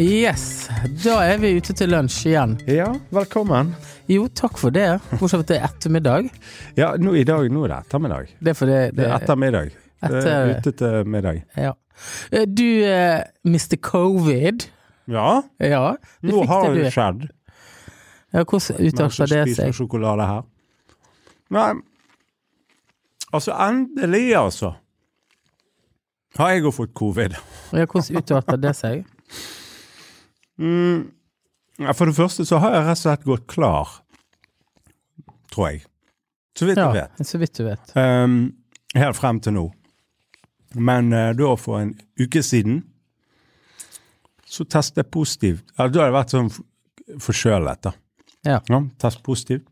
Yes, da er vi ute til lunsj igjen. Ja, velkommen. Jo, takk for det. Bortsett fra at det er ettermiddag. Ja, nå i dag nå er det ettermiddag. Det er fordi Det det er ettermiddag. Det er ute til middag. Ja. Eh, Du, uh, Mr. Covid. Ja, Ja, nå har det, det du. skjedd. Ja, hvordan utarter det spiser sjokolade her. Nei, altså endelig, altså. Har jeg jo fått covid. Ja, hvordan utarter det seg? Mm. ja, For det første så har jeg rett og slett gått klar. Tror jeg. Så vidt Ja, jeg vet. så vidt du vet. Um, helt frem til nå. Men uh, da for en uke siden så testet jeg positivt. Ja, da har jeg vært sånn forkjølet, da. Ja. Test positivt.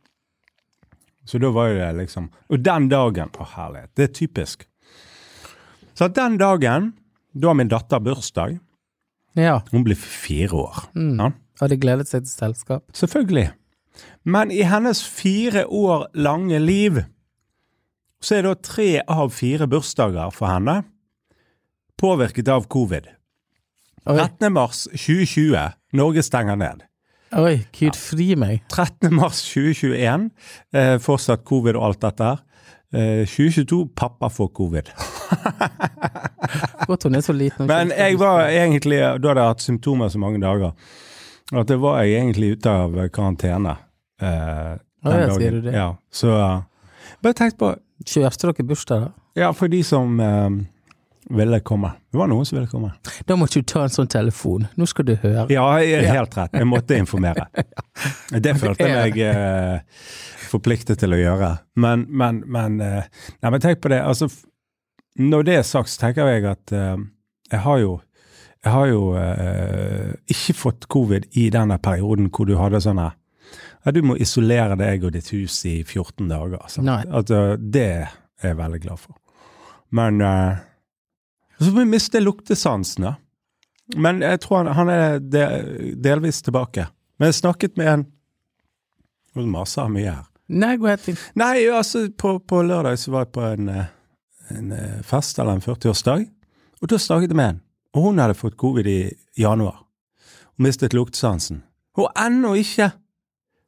Så da var jo det liksom Og den dagen Å, herlighet. Det er typisk. Så den dagen, da min datter bursdag. Ja, Hun blir fire år. Mm. Ja. hadde gledet seg til selskap. Selvfølgelig. Men i hennes fire år lange liv så er da tre av fire bursdager for henne påvirket av covid. Oi, 13. mars 2020, Norge stenger ned. oi gud fri meg. 13. mars 2021, eh, fortsatt covid og alt dette her. Eh, 2022, pappa får covid. Godt hun er så liten. Men jeg var egentlig, da hadde jeg hatt symptomer så mange dager, at det var jeg egentlig ute av karantene. Eh, den ja, sier du det? Ja, så uh, bare tenk på Kjørte dere bursdag, da? Ja, for de som eh, ville komme. Det var noen som ville komme. Da måtte du ta en sånn telefon. Nå skal du høre. Ja, jeg helt rett. Jeg måtte informere. Det følte jeg meg eh, forpliktet til å gjøre. Men, men, men eh, Nei, men tenk på det. Altså, når det er sagt, så tenker jeg at eh, jeg har jo jeg har jo eh, ikke fått covid i denne perioden hvor du hadde sånn her ja, Du må isolere deg og ditt hus i 14 dager. Altså. Eh, det er jeg veldig glad for. Men eh, så må vi miste luktesansen, da. Men jeg tror han, han er de, delvis tilbake. Men jeg snakket med en Nå maser jeg mye her. Nei, gå helt inn. Nei, altså, på, på lørdag så var jeg på en, eh, en eh, fest, eller en 40-årsdag, og da snakket jeg med en. Og hun hadde fått covid i januar. og mistet luktesansen. Og ennå ikke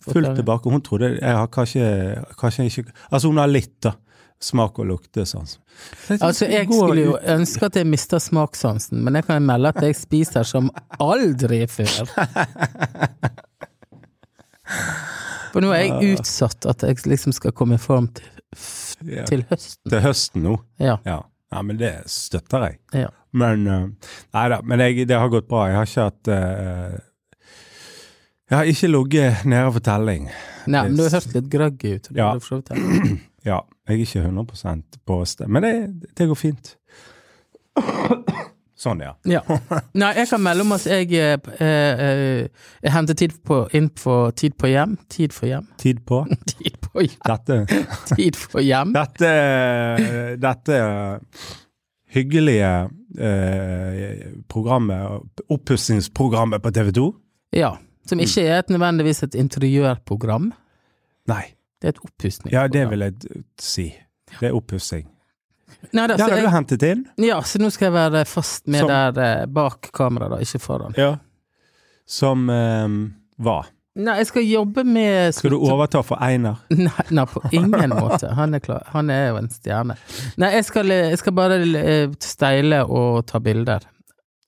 fullt tilbake. Hun trodde jeg har kanskje, kanskje ikke Altså, hun har litt, da. Smak- og luktesans. Altså, jeg skulle jo ønske at jeg mista smakssansen, men jeg kan melde at jeg spiser som aldri før. For nå er jeg utsatt at jeg liksom skal komme i form til, til høsten. Til høsten nå. Ja. Ja. ja, men det støtter jeg. ja. Men uh, Nei da, men jeg, det har gått bra. Jeg har ikke hatt uh, Jeg har ikke ligget nede for telling. Nei, men du har hørt litt groggy ut. Ja. Ja, jeg er ikke 100 på sted. Men det, det går fint. Sånn, ja. Ja. Nei, jeg kan melde om at jeg, eh, eh, jeg henter tid på, inn på Tid på hjem. Tid for hjem. Tid på. Tid på hjem. Dette, Tid for hjem. dette, dette hyggelige eh, programmet, oppussingsprogrammet på TV 2. Ja. Som ikke er et nødvendigvis et interiørprogram. Nei. Det er et oppussing. Ja, det vil jeg si. Det er oppussing. Nei, da, Der er du hentet inn. ja, så nå skal jeg være fast med Som- der eh, bak kamera, da, ikke foran. Ja. Som eh, hva? Nei, jeg skal jobbe med Skal du overta for Einar? Nei, nei, på ingen måte. Han er klar. Han er jo en stjerne. Nei, jeg skal, jeg skal bare eh, steile og ta bilder.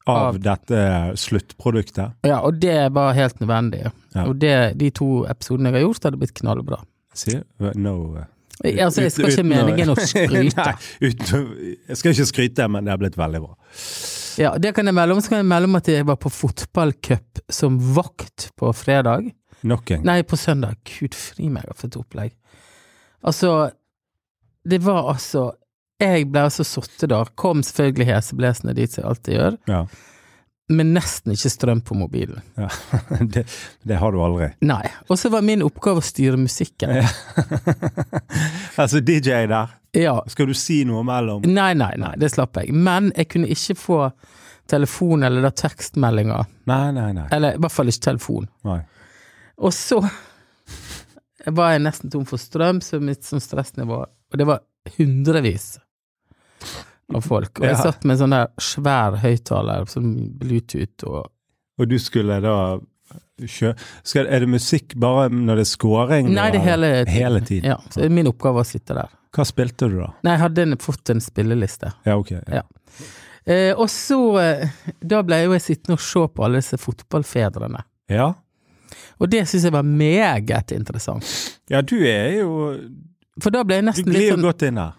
Av Av- dette sluttproduktet? Ja, og det var helt nødvendig. Ja. Og det, de to episodene jeg har gjort, hadde blitt knallbra. Sier no uh, Altså, jeg skal ikke meningen å skryte. Nei, uten, jeg skal ikke skryte, men det har blitt veldig bra. Ja, det kan jeg melde om. Så kan jeg melde om at jeg var på fotballcup som vakt på fredag. Nok en. Nei, på søndag. Gud fri meg for et opplegg. Altså, det var altså Jeg ble altså sittet der, kom selvfølgelig heseblesende dit som jeg alltid gjør, Ja. Men nesten ikke strøm på mobilen. ja. Det, det har du aldri. Nei. Og så var min oppgave å styre musikken. Ja. altså, DJ der. Ja. Skal du si noe mellom? Nei, nei, nei, det slapp jeg. Men jeg kunne ikke få telefon eller da tekstmeldinger. Nei, nei, nei. Eller i hvert fall ikke telefon. nei. Og så var jeg nesten tom for strøm, så mitt sånn stressnivå Og det var hundrevis av folk. Og jeg Ja. satt med en sånn der svær høyttaler, sånn Bluetooth og Og du skulle da kjø... Skal, er det musikk bare når det er scoring? Nei, det er hele tiden. hele tiden. Ja, så min oppgave var å sitte der. Hva spilte du da? Nei, jeg hadde fått en spilleliste. Ja, ok. Ja. Eh, og så, eh, da ble jo jeg sittende og se på alle disse fotballfedrene. Ja, Og det syns jeg var meget interessant. ja du er jo For da ble jeg Du nesten glir litt jo sånn godt inn her.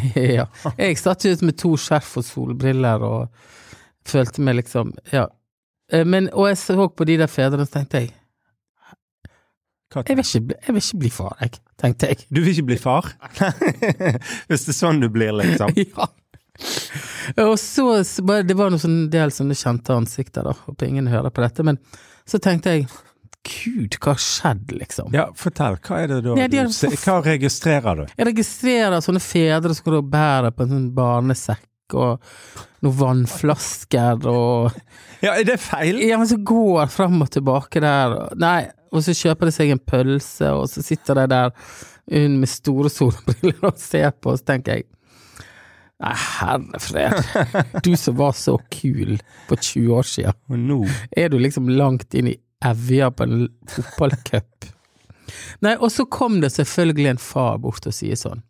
Ja. Jeg satt ut med to skjerf og solbriller og følte meg liksom Ja. Eh, Men, og jeg så på de der fedrene, så tenkte jeg jeg vil, ikke, jeg vil ikke bli far, jeg, tenkte jeg. Du vil ikke bli far? Hvis det er sånn du blir, liksom. Ja. Og så, Det var noen sånn del sånne kjente ansikter, da. Håper ingen hører på dette. Men så tenkte jeg Gud, hva har skjedd, liksom? Ja, fortell. Hva er det da Nei, de du? Hva registrerer du? Jeg registrerer sånne fedre som går og bærer på en sånn barnesekk og noen vannflasker og Ja, er det feil? Ja, men så går fram og tilbake der. Nei, og så kjøper de seg en pølse, og så sitter de der hun med store solbriller og ser på, og så tenker jeg Nei, herre fred. Du som var så kul for 20 år siden. Nå Er du liksom langt inn i evja på en fotballcup? Nei, og så kom det selvfølgelig en far bort og sier sånn.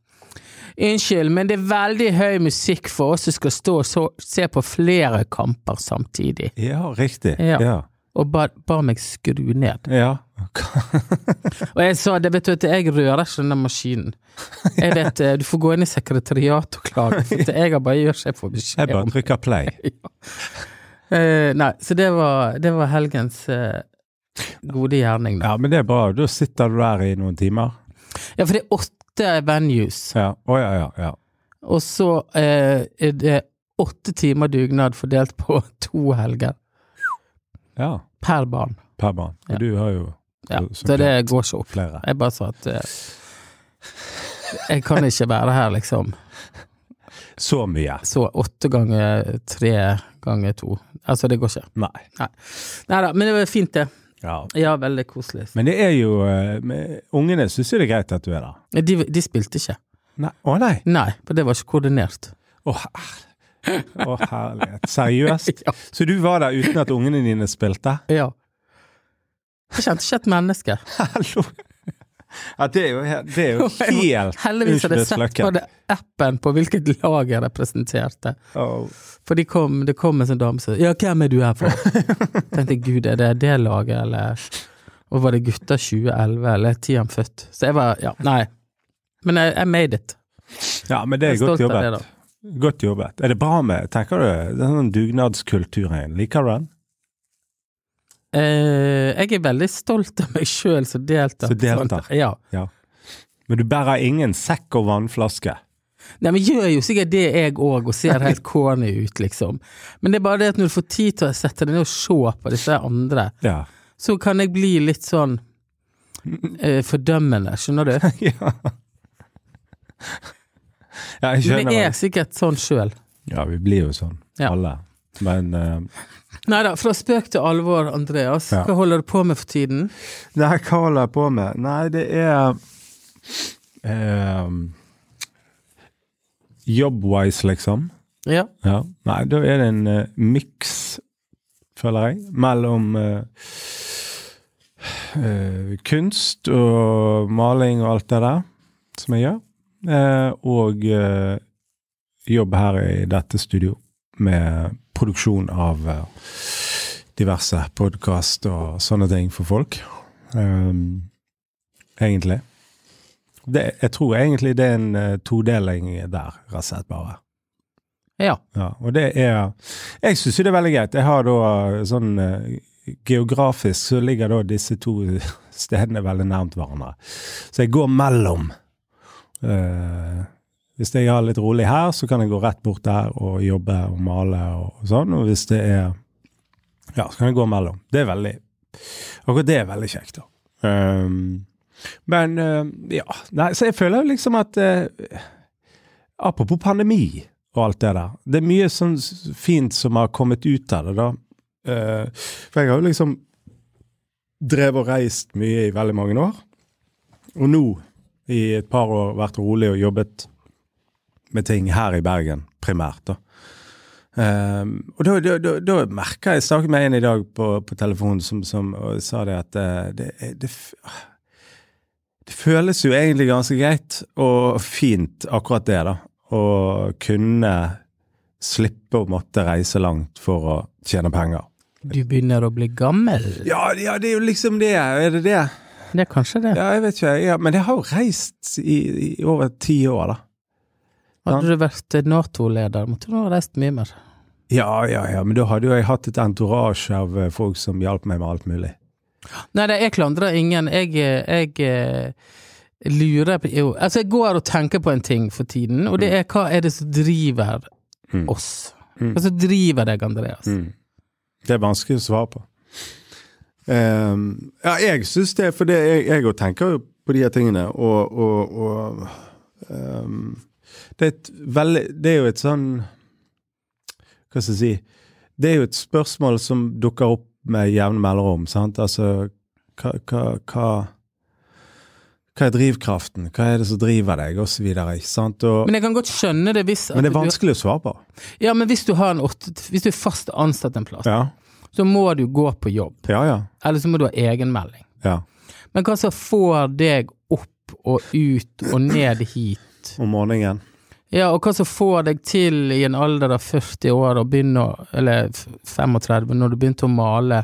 Unnskyld, men det er veldig høy musikk for oss som skal stå og så, se på flere kamper samtidig. Ja, riktig. Ja. Ja. Og ba, ba meg skru ned. ja. Og jeg sa det, vet du, at jeg rører ikke den maskinen. Jeg vet, eh, Du får gå inn i sekretariatet og klage, for jeg har bare gjør for Jeg beskjed bare trykker play. Eh, Nei, så det var, det var helgens eh, gode gjerning, da. Ja, men det er bra. Da sitter du der i noen timer. Ja, for det er åtte venues, Ja. oh, ja, ja, ja. og så eh, er det åtte timer dugnad fordelt på to helger Ja, per barn. per barn. Og Ja. du har jo Ja, så- det går ikke opp. flere. Jeg bare sa at eh, jeg kan ikke være her, liksom. Så mye. Så åtte ganger tre ganger to. Altså, det går ikke. Nei. Nei da, men det var fint, det. Ja. Ja, veldig koselig. Men det er jo med, Ungene syns jo det er greit at du er der. De, de spilte ikke. Nei. Å nei! Nei, for det var ikke koordinert. Å, her- å herlighet. Seriøst? Ja. Så du var der uten at ungene dine spilte? ja. Jeg kjente ikke et menneske. Hallo! Ja, det er jo, det er jo helt Heldigvis hadde jeg sett det appen på hvilket lag jeg representerte. Oh. For de kom, det kom en sånn dame som Ja, hvem er du her for? tenkte gud, er det det laget, eller Og var det gutter 2011, eller er Tian født? Så jeg var Ja, nei. Men jeg, jeg made it. Ja, men det er er godt jobbet. det. Godt jobbet. Er det bra med, tenker du, den sånn dugnadskulturen? Liker du den? Eh, jeg er veldig stolt av meg sjøl som deltar. Så deltar. Sånn, ja. Men du bærer ingen sekk og vannflaske? Nei, men gjør jo sikkert det jeg òg, og ser helt corny ut, liksom. Men det er bare det at når du får tid til å sette deg ned og se på disse andre, Ja. så kan jeg bli litt sånn eh, fordømmende, skjønner du? ja. Ja, jeg skjønner. jeg er sikkert sånn sjøl. Ja, vi blir jo sånn, Ja. alle. Men eh, Nei da, fra spøk til alvor, Andreas. Ja. Hva holder du på med for tiden? Nei, hva holder jeg på med? Nei, det er eh, Job-wise, liksom. Ja. Ja. Nei, da er det en uh, miks, føler jeg, mellom uh, uh, kunst og maling og alt det der som jeg gjør, og jobb her i dette studio med produksjon av eh, diverse podkast og sånne ting for folk. Um, egentlig. Det, jeg tror egentlig det er en eh, todeling der, rett og slett bare. Ja. Ja, og det er Jeg syns jo det er veldig greit. Jeg har da sånn eh, Geografisk så ligger da disse to stedene veldig nærmt hverandre. Så jeg går mellom. Eh, hvis jeg har litt rolig her, så kan jeg gå rett bort der og jobbe og male og sånn. Og hvis det er Ja, så kan jeg gå mellom. Det er veldig Akkurat det er veldig kjekt, da. Um, men uh, ja. Nei, så jeg føler liksom at uh, Apropos pandemi og alt det der. Det er mye sånn fint som har kommet ut av det, da. Uh, for jeg har jo liksom drevet og reist mye i veldig mange år. Og nå, i et par år, vært rolig og jobbet med ting her i Bergen, primært, da. Um, og da, da, da, da merka jeg snakket med en i dag på, på telefonen som, som sa det at eh, det, det, det, det føles jo egentlig ganske greit og fint, akkurat det, da. Å kunne slippe å måtte reise langt for å tjene penger. Du begynner å bli gammel. Ja, ja det er jo liksom det. Er det det? Det er kanskje det. Ja, jeg vet ikke. Ja, men jeg har jo reist i, i over ti år, da. Hadde du vært Nato-leder, måtte du ha reist mye mer. Ja, ja, ja, men da hadde jo jeg hatt et entourage av eh, folk som hjalp meg med alt mulig. Nei, det, jeg klandrer ingen. Jeg, jeg, eh, lurer på jo, Altså, jeg går og tenker på en ting for tiden, og det er hva er det som driver Mm. oss? Mm. Hva som driver deg, Andreas? Mm. Det er vanskelig å svare på. Um, ja, jeg syns det, for det, jeg, òg tenker jo på de her tingene, og, og, og ehm, det, er veldig, det er jo et sånn Hva skal jeg si Det er jo et spørsmål som dukker opp med jevne mellomrom. sant? Altså, hva, hva, hva hva er drivkraften? Hva er det som driver deg? Og så videre, ikke sant? Og, Men jeg kan godt skjønne det hvis men det er vanskelig å svare på. Ja, men hvis du har en åtte Hvis du er fast ansatt en plass, Ja, så må du gå på jobb. ja, ja. Eller så må du ha egenmelding. ja. Men hva som får deg opp og ut og ned hit? Om morgenen. Ja, og hva som får deg til i en alder av 40 år å begynne å Eller f- 35, når du begynte å male.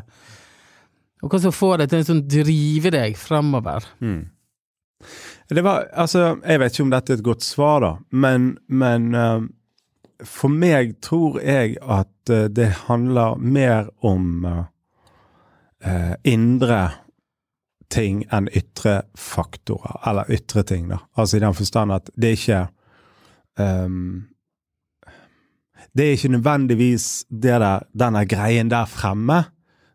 Og hva som får deg til å sånn drive deg fremover. Mm. Det var, altså, jeg vet ikke om dette er et godt svar, da, men, men uh, for meg tror jeg at uh, det handler mer om uh, indre ting enn ytre faktorer, eller ytre ting, da. Altså i den forstand at det er ikke um, Det er ikke nødvendigvis der, denne greien der fremme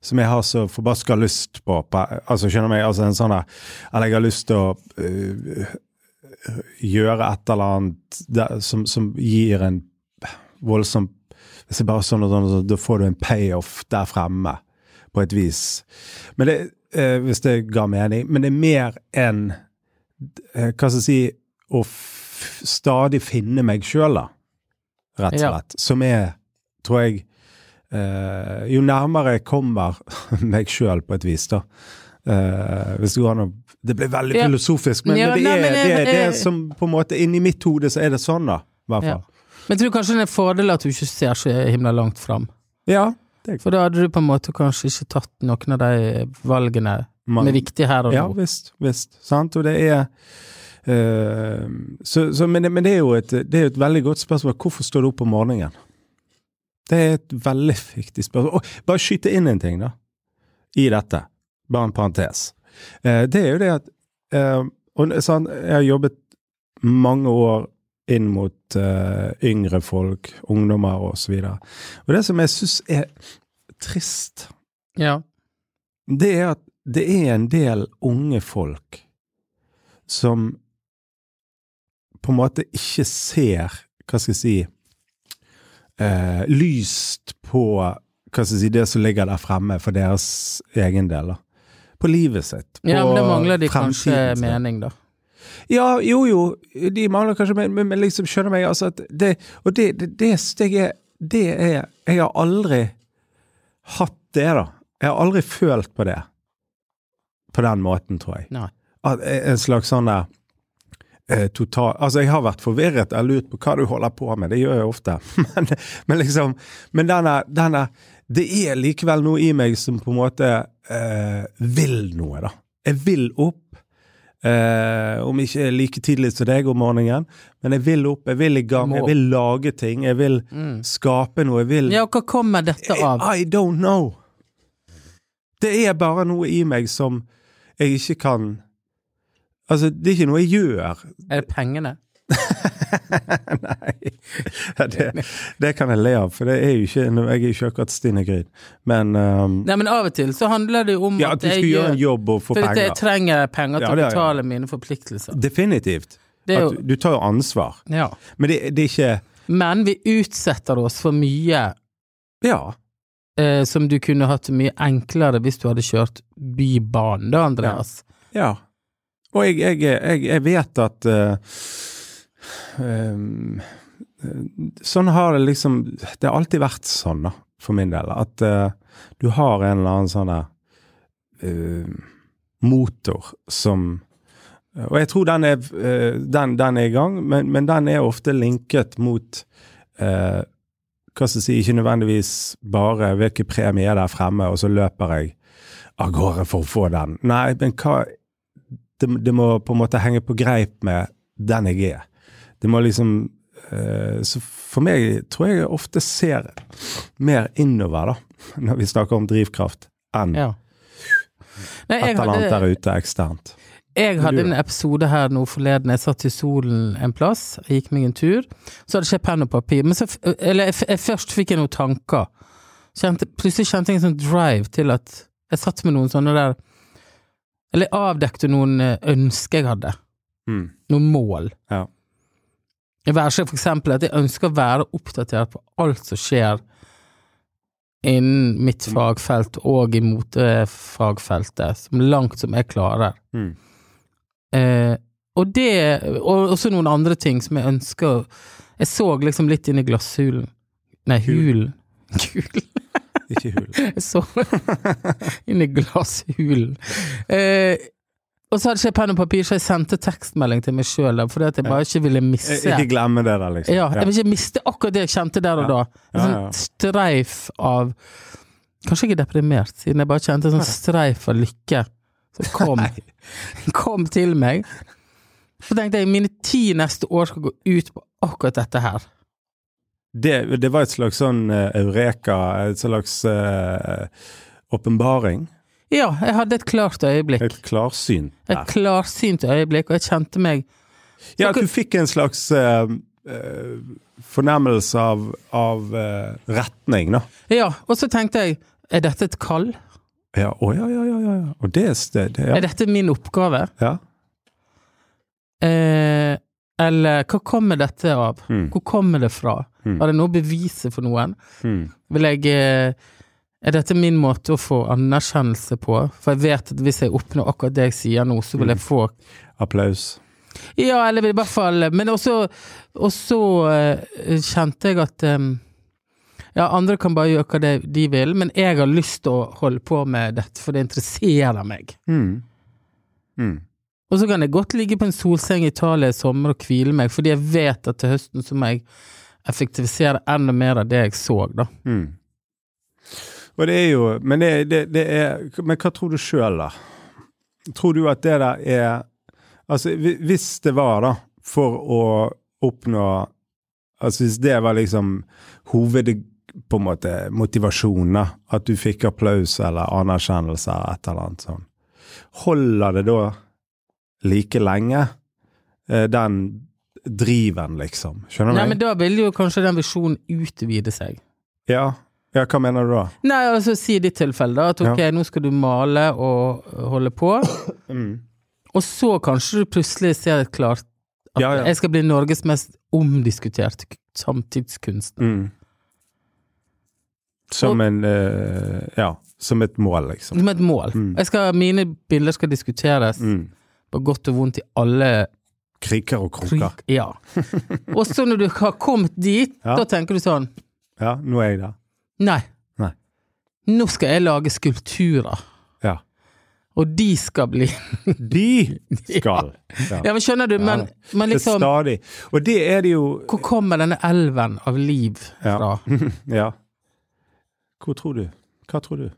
som jeg har så forbaska lyst på. Altså, skjønner meg? Altså en sånn der Eller jeg har lyst til å uh, gjøre et eller annet der, som, som gir en voldsom Hvis er bare sånn og sånn, så da får du en payoff der fremme, på et vis. Men det, eh, hvis det ga mening. Men det er mer enn eh, Hva skal jeg si Å stadig finne meg sjøl, da. Rett og Ja. slett. Som er, tror jeg eh, Jo nærmere jeg kommer meg sjøl, på et vis, da. Eh, hvis det går an å Det blir veldig Ja. filosofisk, men, Ja, men det, nei, er, men det, er, det er som på en måte Inni mitt hode så er det sånn, da. I hvert fall. Men jeg tror kanskje det er en fordel at du ikke ser så himla langt fram. Ja. For da hadde du på en måte kanskje ikke tatt noen av de valgene Man, som er viktige her og ja, visst. Visst. Sant. Og det er uh, så, så, men, det, men det er jo et, det er et veldig godt spørsmål. Hvorfor står du opp om morgenen? Det er et veldig viktig spørsmål. Og bare skyte inn en ting, da. I dette. Bare en parentes. Uh, det er jo det at uh, og, sånn, Jeg har jobbet mange år inn mot uh, yngre folk, ungdommer og så. Og det som jeg syns er trist, Ja. det er at det er en del unge folk som på en måte ikke ser, hva skal jeg si, uh, lyst på hva skal jeg si, det som ligger der fremme for deres egen del. da. På livet sitt. På ja, men det mangler de kanskje mening, da. Ja, jo jo, de mangler kanskje men, men, men liksom, skjønner meg, altså at det Og det, det, det, jeg er, det er Jeg har aldri hatt det, da. Jeg har aldri følt på det. På den måten, tror jeg. Nei. At, en slags sånn der eh, total Altså, jeg har vært forvirret eller lurt på hva du holder på med, det gjør jeg ofte. men, men liksom Men denne, denne Det er likevel noe i meg som på en måte eh, vil noe, da. Jeg vil opp. Eh, om ikke like tidlig som deg om morgenen, men jeg vil opp, jeg vil i gang, jeg vil lage ting, jeg vil Mm. skape noe, jeg vil Ja, og hva kommer dette av? I don't know. Det er bare noe i meg som jeg ikke kan Altså, det er ikke noe jeg gjør. Er det pengene? Nei. Det, det kan jeg le av, for det er jo ikke Jeg er jo ikke akkurat Stine Gryd. Men um, Nei, men av og til så handler det jo om Ja, at du jeg gjøre en jobb og få at jeg trenger penger til Ja, å betale mine forpliktelser. Definitivt. Er At jo, du, tar jo ansvar. ja. Men det, det er ikke Men vi utsetter oss for mye Ja. eh, som du kunne hatt mye enklere hvis du hadde kjørt Bybanen, da, Andreas. Ja. Og jeg, jeg, jeg, jeg vet at eh, ehm, Sånn har det liksom Det har alltid vært sånn, da, for min del. At uh, du har en eller annen sånn eh, motor som Og jeg tror den er, uh, den, den er i gang, men, men den er ofte linket mot hva skal jeg si, ikke nødvendigvis bare hvilke premie er der fremme, og så løper jeg av gårde for å få den. Nei, men hva det, det må på en måte henge på greip med den jeg er. Det må liksom eh, Så for meg tror jeg jeg ofte ser mer innover, da, når vi snakker om drivkraft, enn Ja. Nei, et eller annet der ute eksternt. jeg hadde en episode her nå forleden. Jeg satt i solen en plass, jeg gikk meg en tur. Så hadde jeg ikke penn og papir. Men så, eller jeg, jeg, først fikk jeg noen tanker. Kjente, plutselig kjente jeg en sånn drive til at jeg satt med noen sånne der Eller jeg avdekte noen eh, ønsker jeg hadde. Mm. Noen mål. Ja. Være seg for eksempel at jeg ønsker å være oppdatert på alt som skjer innen mitt fagfelt og i motefagfeltet, som langt som jeg klarer. Mm. Eh, og det, og også noen andre ting som jeg ønsker Jeg så liksom litt inn i glasshulen. Nei, hulen. Hulen. Ikke hulen. Jeg så inn i glasshulen. Eh, og så hadde ikke jeg penn og papir, så jeg sendte tekstmelding til meg sjøl, fordi at jeg bare ikke ville misse Eh, Ikke glemme det der, liksom. ja, jeg vil ikke miste akkurat det jeg kjente der og da. En sånn streif av Kanskje jeg er deprimert, siden jeg bare kjente en sånn streif av lykke som kom, kom til meg. Så tenkte jeg mine ti neste år skal gå ut på akkurat dette her. Det, det var et slags sånn uh, eureka, et slags åpenbaring. åpenbaring. Ja, jeg hadde et klart øyeblikk. Et klarsyn. Et der. klarsynt øyeblikk, og jeg kjente meg Ja, at du fikk en slags uh, uh, fornemmelse av, av uh, retning, da. Ja, og så tenkte jeg er dette et kall? Ja, å ja, ja, ja. ja. Og det, er sted, ja. Er dette min oppgave? ja. Eh, eller hva kommer dette av? Mm. Hvor kommer det fra? Mm. Har det noe å bevise for noen? Mm. Vil jeg eh, Er dette min måte å få anerkjennelse på? For jeg vet at hvis jeg oppnår akkurat det jeg sier nå, så vil jeg få Applaus. Ja, eller i hvert fall Men også, også eh, kjente jeg at eh, Ja, andre kan bare gjøre hva det, de vil, men jeg har lyst til å holde på med dette, for det interesserer meg. Mm. Mm. Og så kan jeg godt ligge på en solseng i Italia i sommer og hvile meg, fordi jeg vet at til høsten så må jeg effektivisere enda mer av det jeg så, da. Mm. Og det er jo Men, det, det, det er, men hva tror du sjøl, da? Tror du at det der er Altså, hvis det var, da, for å oppnå Altså, hvis det var liksom hoved... På en måte motivasjonen, da. At du fikk applaus eller anerkjennelse eller et eller annet sånn. Holder det da like lenge? eh, Den driven, liksom? Skjønner du? Nei, men da vil jo kanskje den visjonen utvide seg. Ja. Ja, hva mener du da? Nei, altså si ditt tilfelle, da, at ok, nå skal du male og holde på, Mm. og så kanskje du plutselig ser et klart at Ja, ja. jeg skal bli Norges mest omdiskuterte samtidskunstner. Mm. Som en uh, Ja, som et mål, liksom. Som et mål. Mm. Skal, mine bilder skal diskuteres Mm. på godt og vondt i alle Kriker og kroker. krik. Ja. Og så når du har kommet dit, Ja. da tenker du sånn Ja, nå er jeg der. Nei. Nei. Nå skal jeg lage skulpturer. Ja. Og de skal bli De skal. Ja. Ja, men skjønner du, men, men Det liksom stadig. Og det er det jo Hvor kommer denne elven av liv fra? Ja. Hvor tror du? Hva tror du?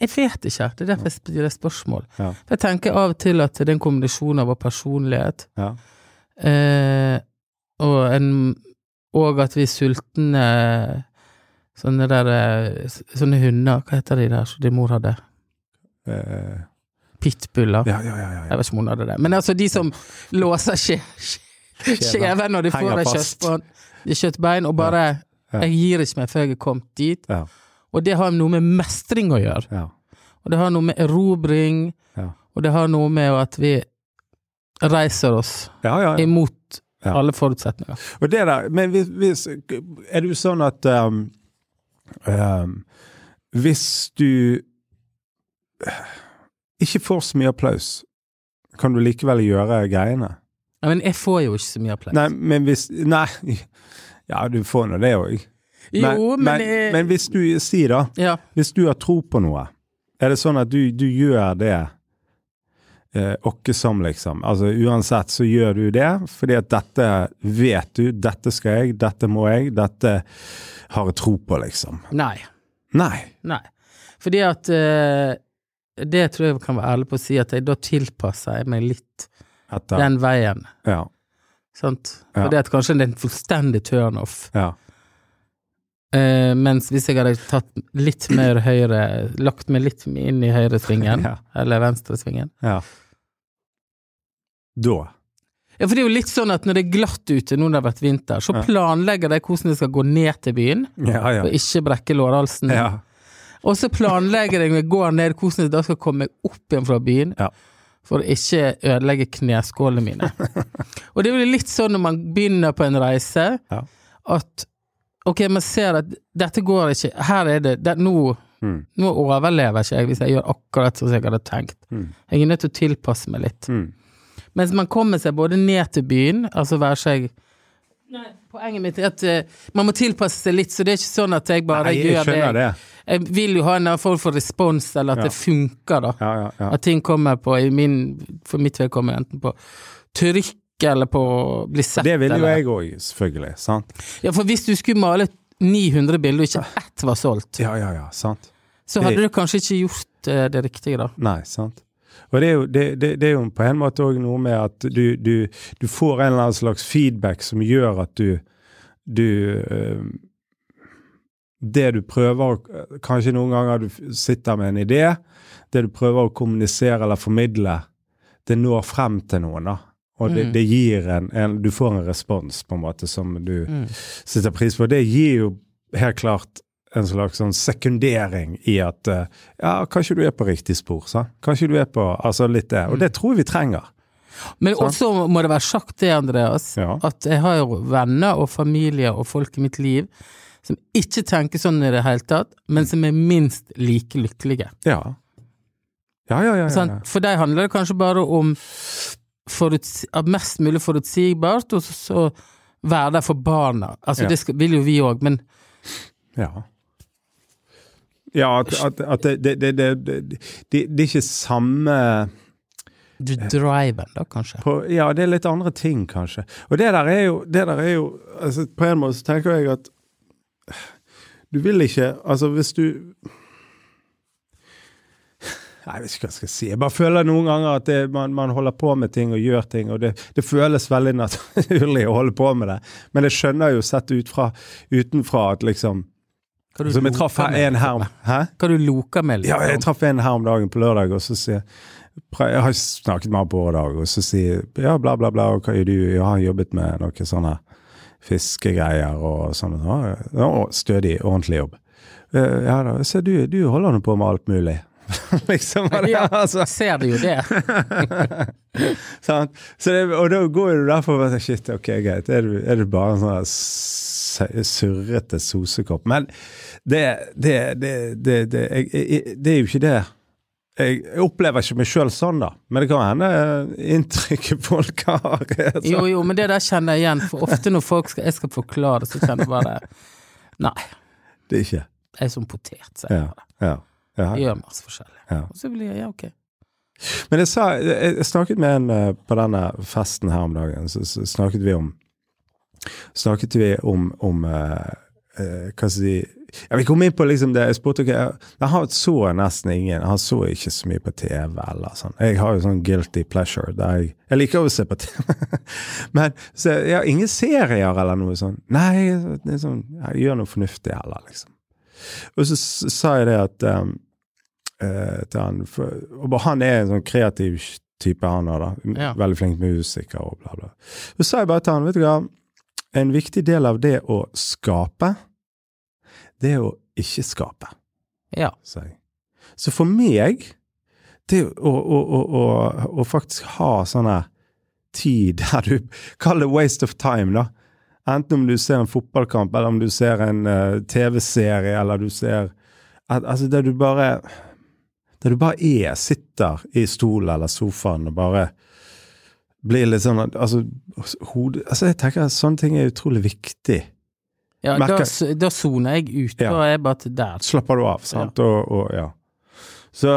Jeg vet ikke, det er derfor jeg stiller spørsmål. Ja. For jeg tenker av og til at det er en kombinasjon av vår personlighet, Ja. eh, og, en, og at vi er sultne Sånne der eh, Sånne hunder, hva heter de der som din mor hadde? Eh, Pitbuller? ja, ja, ja. ja, Jeg vet ikke om hun hadde det. Men altså de som låser skje, når de får Henger kjøttbein, og bare Ja. Jeg gir ikke meg før jeg er kommet dit. Ja. Og det har noe med mestring å gjøre. ja. Og det har noe med erobring, Ja. og det har noe med at vi reiser oss ja, ja, ja. imot Ja. alle forutsetninger. Og det der, men hvis Er det jo sånn at um, um, Hvis du ikke får så mye applaus, kan du likevel gjøre greiene? Ja, men jeg får jo ikke så mye applaus. Nei, men hvis Nei. Ja, du får nå det òg. jo, men, men, jeg, men hvis du Si, da. Ja. Hvis du har tro på noe, er det sånn at du, du gjør det eh, åkke som, liksom? Altså uansett så gjør du det fordi at dette vet du, dette skal jeg, dette må jeg, dette har jeg tro på, liksom. Nei. Nei. Nei. Fordi at eh, Det tror jeg kan være ærlig på å si, at jeg da tilpasser jeg meg litt Etter den veien. Ja. Sant? Ja. Fordi at kanskje det er en fullstendig turnoff. Ja. Eh, mens hvis jeg hadde tatt litt mer høyre Lagt meg litt inn i høyresvingen, Ja. eller venstresvingen ja. Da. Ja, for det er jo litt sånn at når det er glatt ute, nå når det har vært vinter, så planlegger de hvordan de skal gå ned til byen, Ja, ja. og ikke brekke lårhalsen. ja. Og så planlegger jeg når jeg går ned, hvordan jeg da skal komme meg opp igjen fra byen, Ja. for å ikke ødelegge kneskålene mine. og det er jo litt sånn når man begynner på en reise, Ja. at ok, man ser at dette går ikke, her er det, det nå, Mm. nå overlever ikke jeg hvis jeg gjør akkurat som jeg hadde tenkt. Mm. Jeg er nødt til å tilpasse meg litt. Mm. Mens man kommer seg både ned til byen, altså være seg Nei, poenget mitt er at uh, man må tilpasse seg litt, så det er ikke sånn at jeg bare Nei, jeg gjør det. det. Jeg vil jo ha en form for respons, eller at Ja. det funker, da. Ja, ja, ja. At ting kommer på, i min, for mitt vedkommende, enten på trykk eller på å bli sett. Det vil jo eller- jeg òg, selvfølgelig. Sant? Ja, for hvis du skulle male 900 bilder, og ikke ett var solgt, Ja, ja, ja. Sant. så hadde du kanskje ikke gjort eh, det riktige, da. Nei, sant. Og det er jo, det, det, det er jo på en måte òg noe med at du, du, du får en eller annen slags feedback som gjør at du du eh, Det du prøver Kanskje noen ganger du sitter med en idé. Det du prøver å kommunisere eller formidle, det når frem til noen, da. Og det, Mm. det gir en, en Du får en respons, på en måte, som du Mm. setter pris på. Det gir jo helt klart en slags sånn sekundering i at eh, ja, kanskje du er på riktig spor, sant? Kanskje du er på Altså litt det. Og det tror jeg vi trenger. Men Sant. også må det være sagt det, Andreas, Ja. at jeg har jo venner og familie og folk i mitt liv som ikke tenker sånn i det hele tatt, men som er minst like lykkelige. Ja. Ja, ja, ja. ja. Sant? For deg handler det kanskje bare om mest mulig forutsigbart, og så, så være der for barna. Altså Ja. det skal, vil jo vi òg, men Ja. Ja, at, at, at det, det, det, det, det, det er ikke samme du driver da, kanskje. på, Ja, det er litt andre ting, kanskje. Og det der er jo, det der er jo altså, På en måte så tenker jeg at du vil ikke Altså, hvis du Jeg vet ikke hva jeg skal si. Jeg bare føler noen ganger at det, man, man holder på med ting og gjør ting, og det, det føles veldig naturlig å holde på med det. Men jeg skjønner jo sett ut fra, utenfra at liksom Som jeg traff en her om Hæ? Hva du loker med, Ja, jeg liksom? traff en her om dagen på lørdag, og så sier Jeg har snakket med han på åredag, og så sier Ja, bla, bla, bla, og hva gjør du? Ja, har jobbet med noe sånne fiskegreier og sånn. Ja, stødig, ordentlig jobb. «Eh, Ja da, så du, du holder nå på med alt mulig. liksom. Ja. altså, Ser du jo det? sant? Så det, og da går du derfor bare Shit, ok, greit. Er du, er du bare en sånn surrete sosekopp? Men det, det, det, det, det, det er jo ikke det. Jeg, opplever ikke meg sjøl sånn, da. Men det kan hende inntrykket folk har. sånn. Jo, jo, men det der kjenner jeg igjen, for ofte når folk skal, jeg skal forklare, det, så kjenner jeg bare Nei, Det er ikke. jeg er som potet, sier jeg Ja. ja, ja. Jeg gjør masse forskjellig. Ja. Og så blir jeg ja, ok. Men jeg, sa, jeg, jeg snakket med en eh, på denne festen her om dagen, så, så snakket vi om Snakket vi om, om uh, uh, Hva skal jeg si ja, Vi kom inn på liksom det Jeg spurte okay, jeg, Han så nesten ingen. Han så ikke så mye på TV eller sånn. Jeg har jo sånn guilty pleasure der jeg Jeg liker å se på TV. Men så, ja, ingen serier eller noe sånn. Nei, det er sånn, jeg gjør noe fornuftig heller, liksom. Og så sa jeg det at um, eh, til han for, og Han er en sånn kreativ type, han òg, da. Ja. Veldig flink musiker og bla, bla. Så sa jeg bare til han, vet du hva, en viktig del av det å skape, det er å ikke skape, Ja. sa jeg. Så for meg, det å, å, å, å faktisk ha sånn her tid der du Kall det waste of time, da. Enten om du ser en fotballkamp, eller om du ser en uh, TV-serie, eller du ser at, Altså, det du bare Der du bare er, sitter i stolen eller sofaen og bare blir litt sånn altså, hod, altså Jeg tenker at sånne ting er utrolig viktig. Ja, Merker- da, da soner jeg ut. Ja. Da er bare til der. Slapper du av, sant? Og, og ja. Så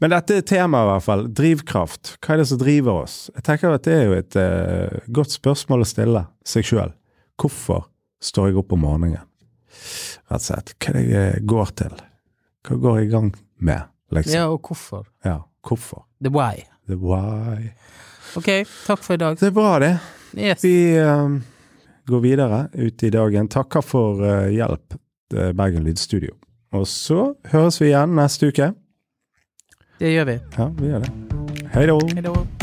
Men dette er temaet, i hvert fall. Drivkraft. Hva er det som driver oss? Jeg tenker at det er jo et uh, godt spørsmål å stille seg sjøl. Hvorfor står jeg opp om morgenen? Rett og slett. Hva er det jeg går til? Hva går jeg i gang med, liksom? Ja, og hvorfor? Ja, hvorfor? The why. The why. Ok, takk for i dag. Det er bra, det. Yes. Vi um, går videre ut i dagen. Takker for uh, hjelp, eh, Bergen Lydstudio. Og så høres vi igjen neste uke. Det gjør vi. Ja, vi gjør det. Hei da. Hei da.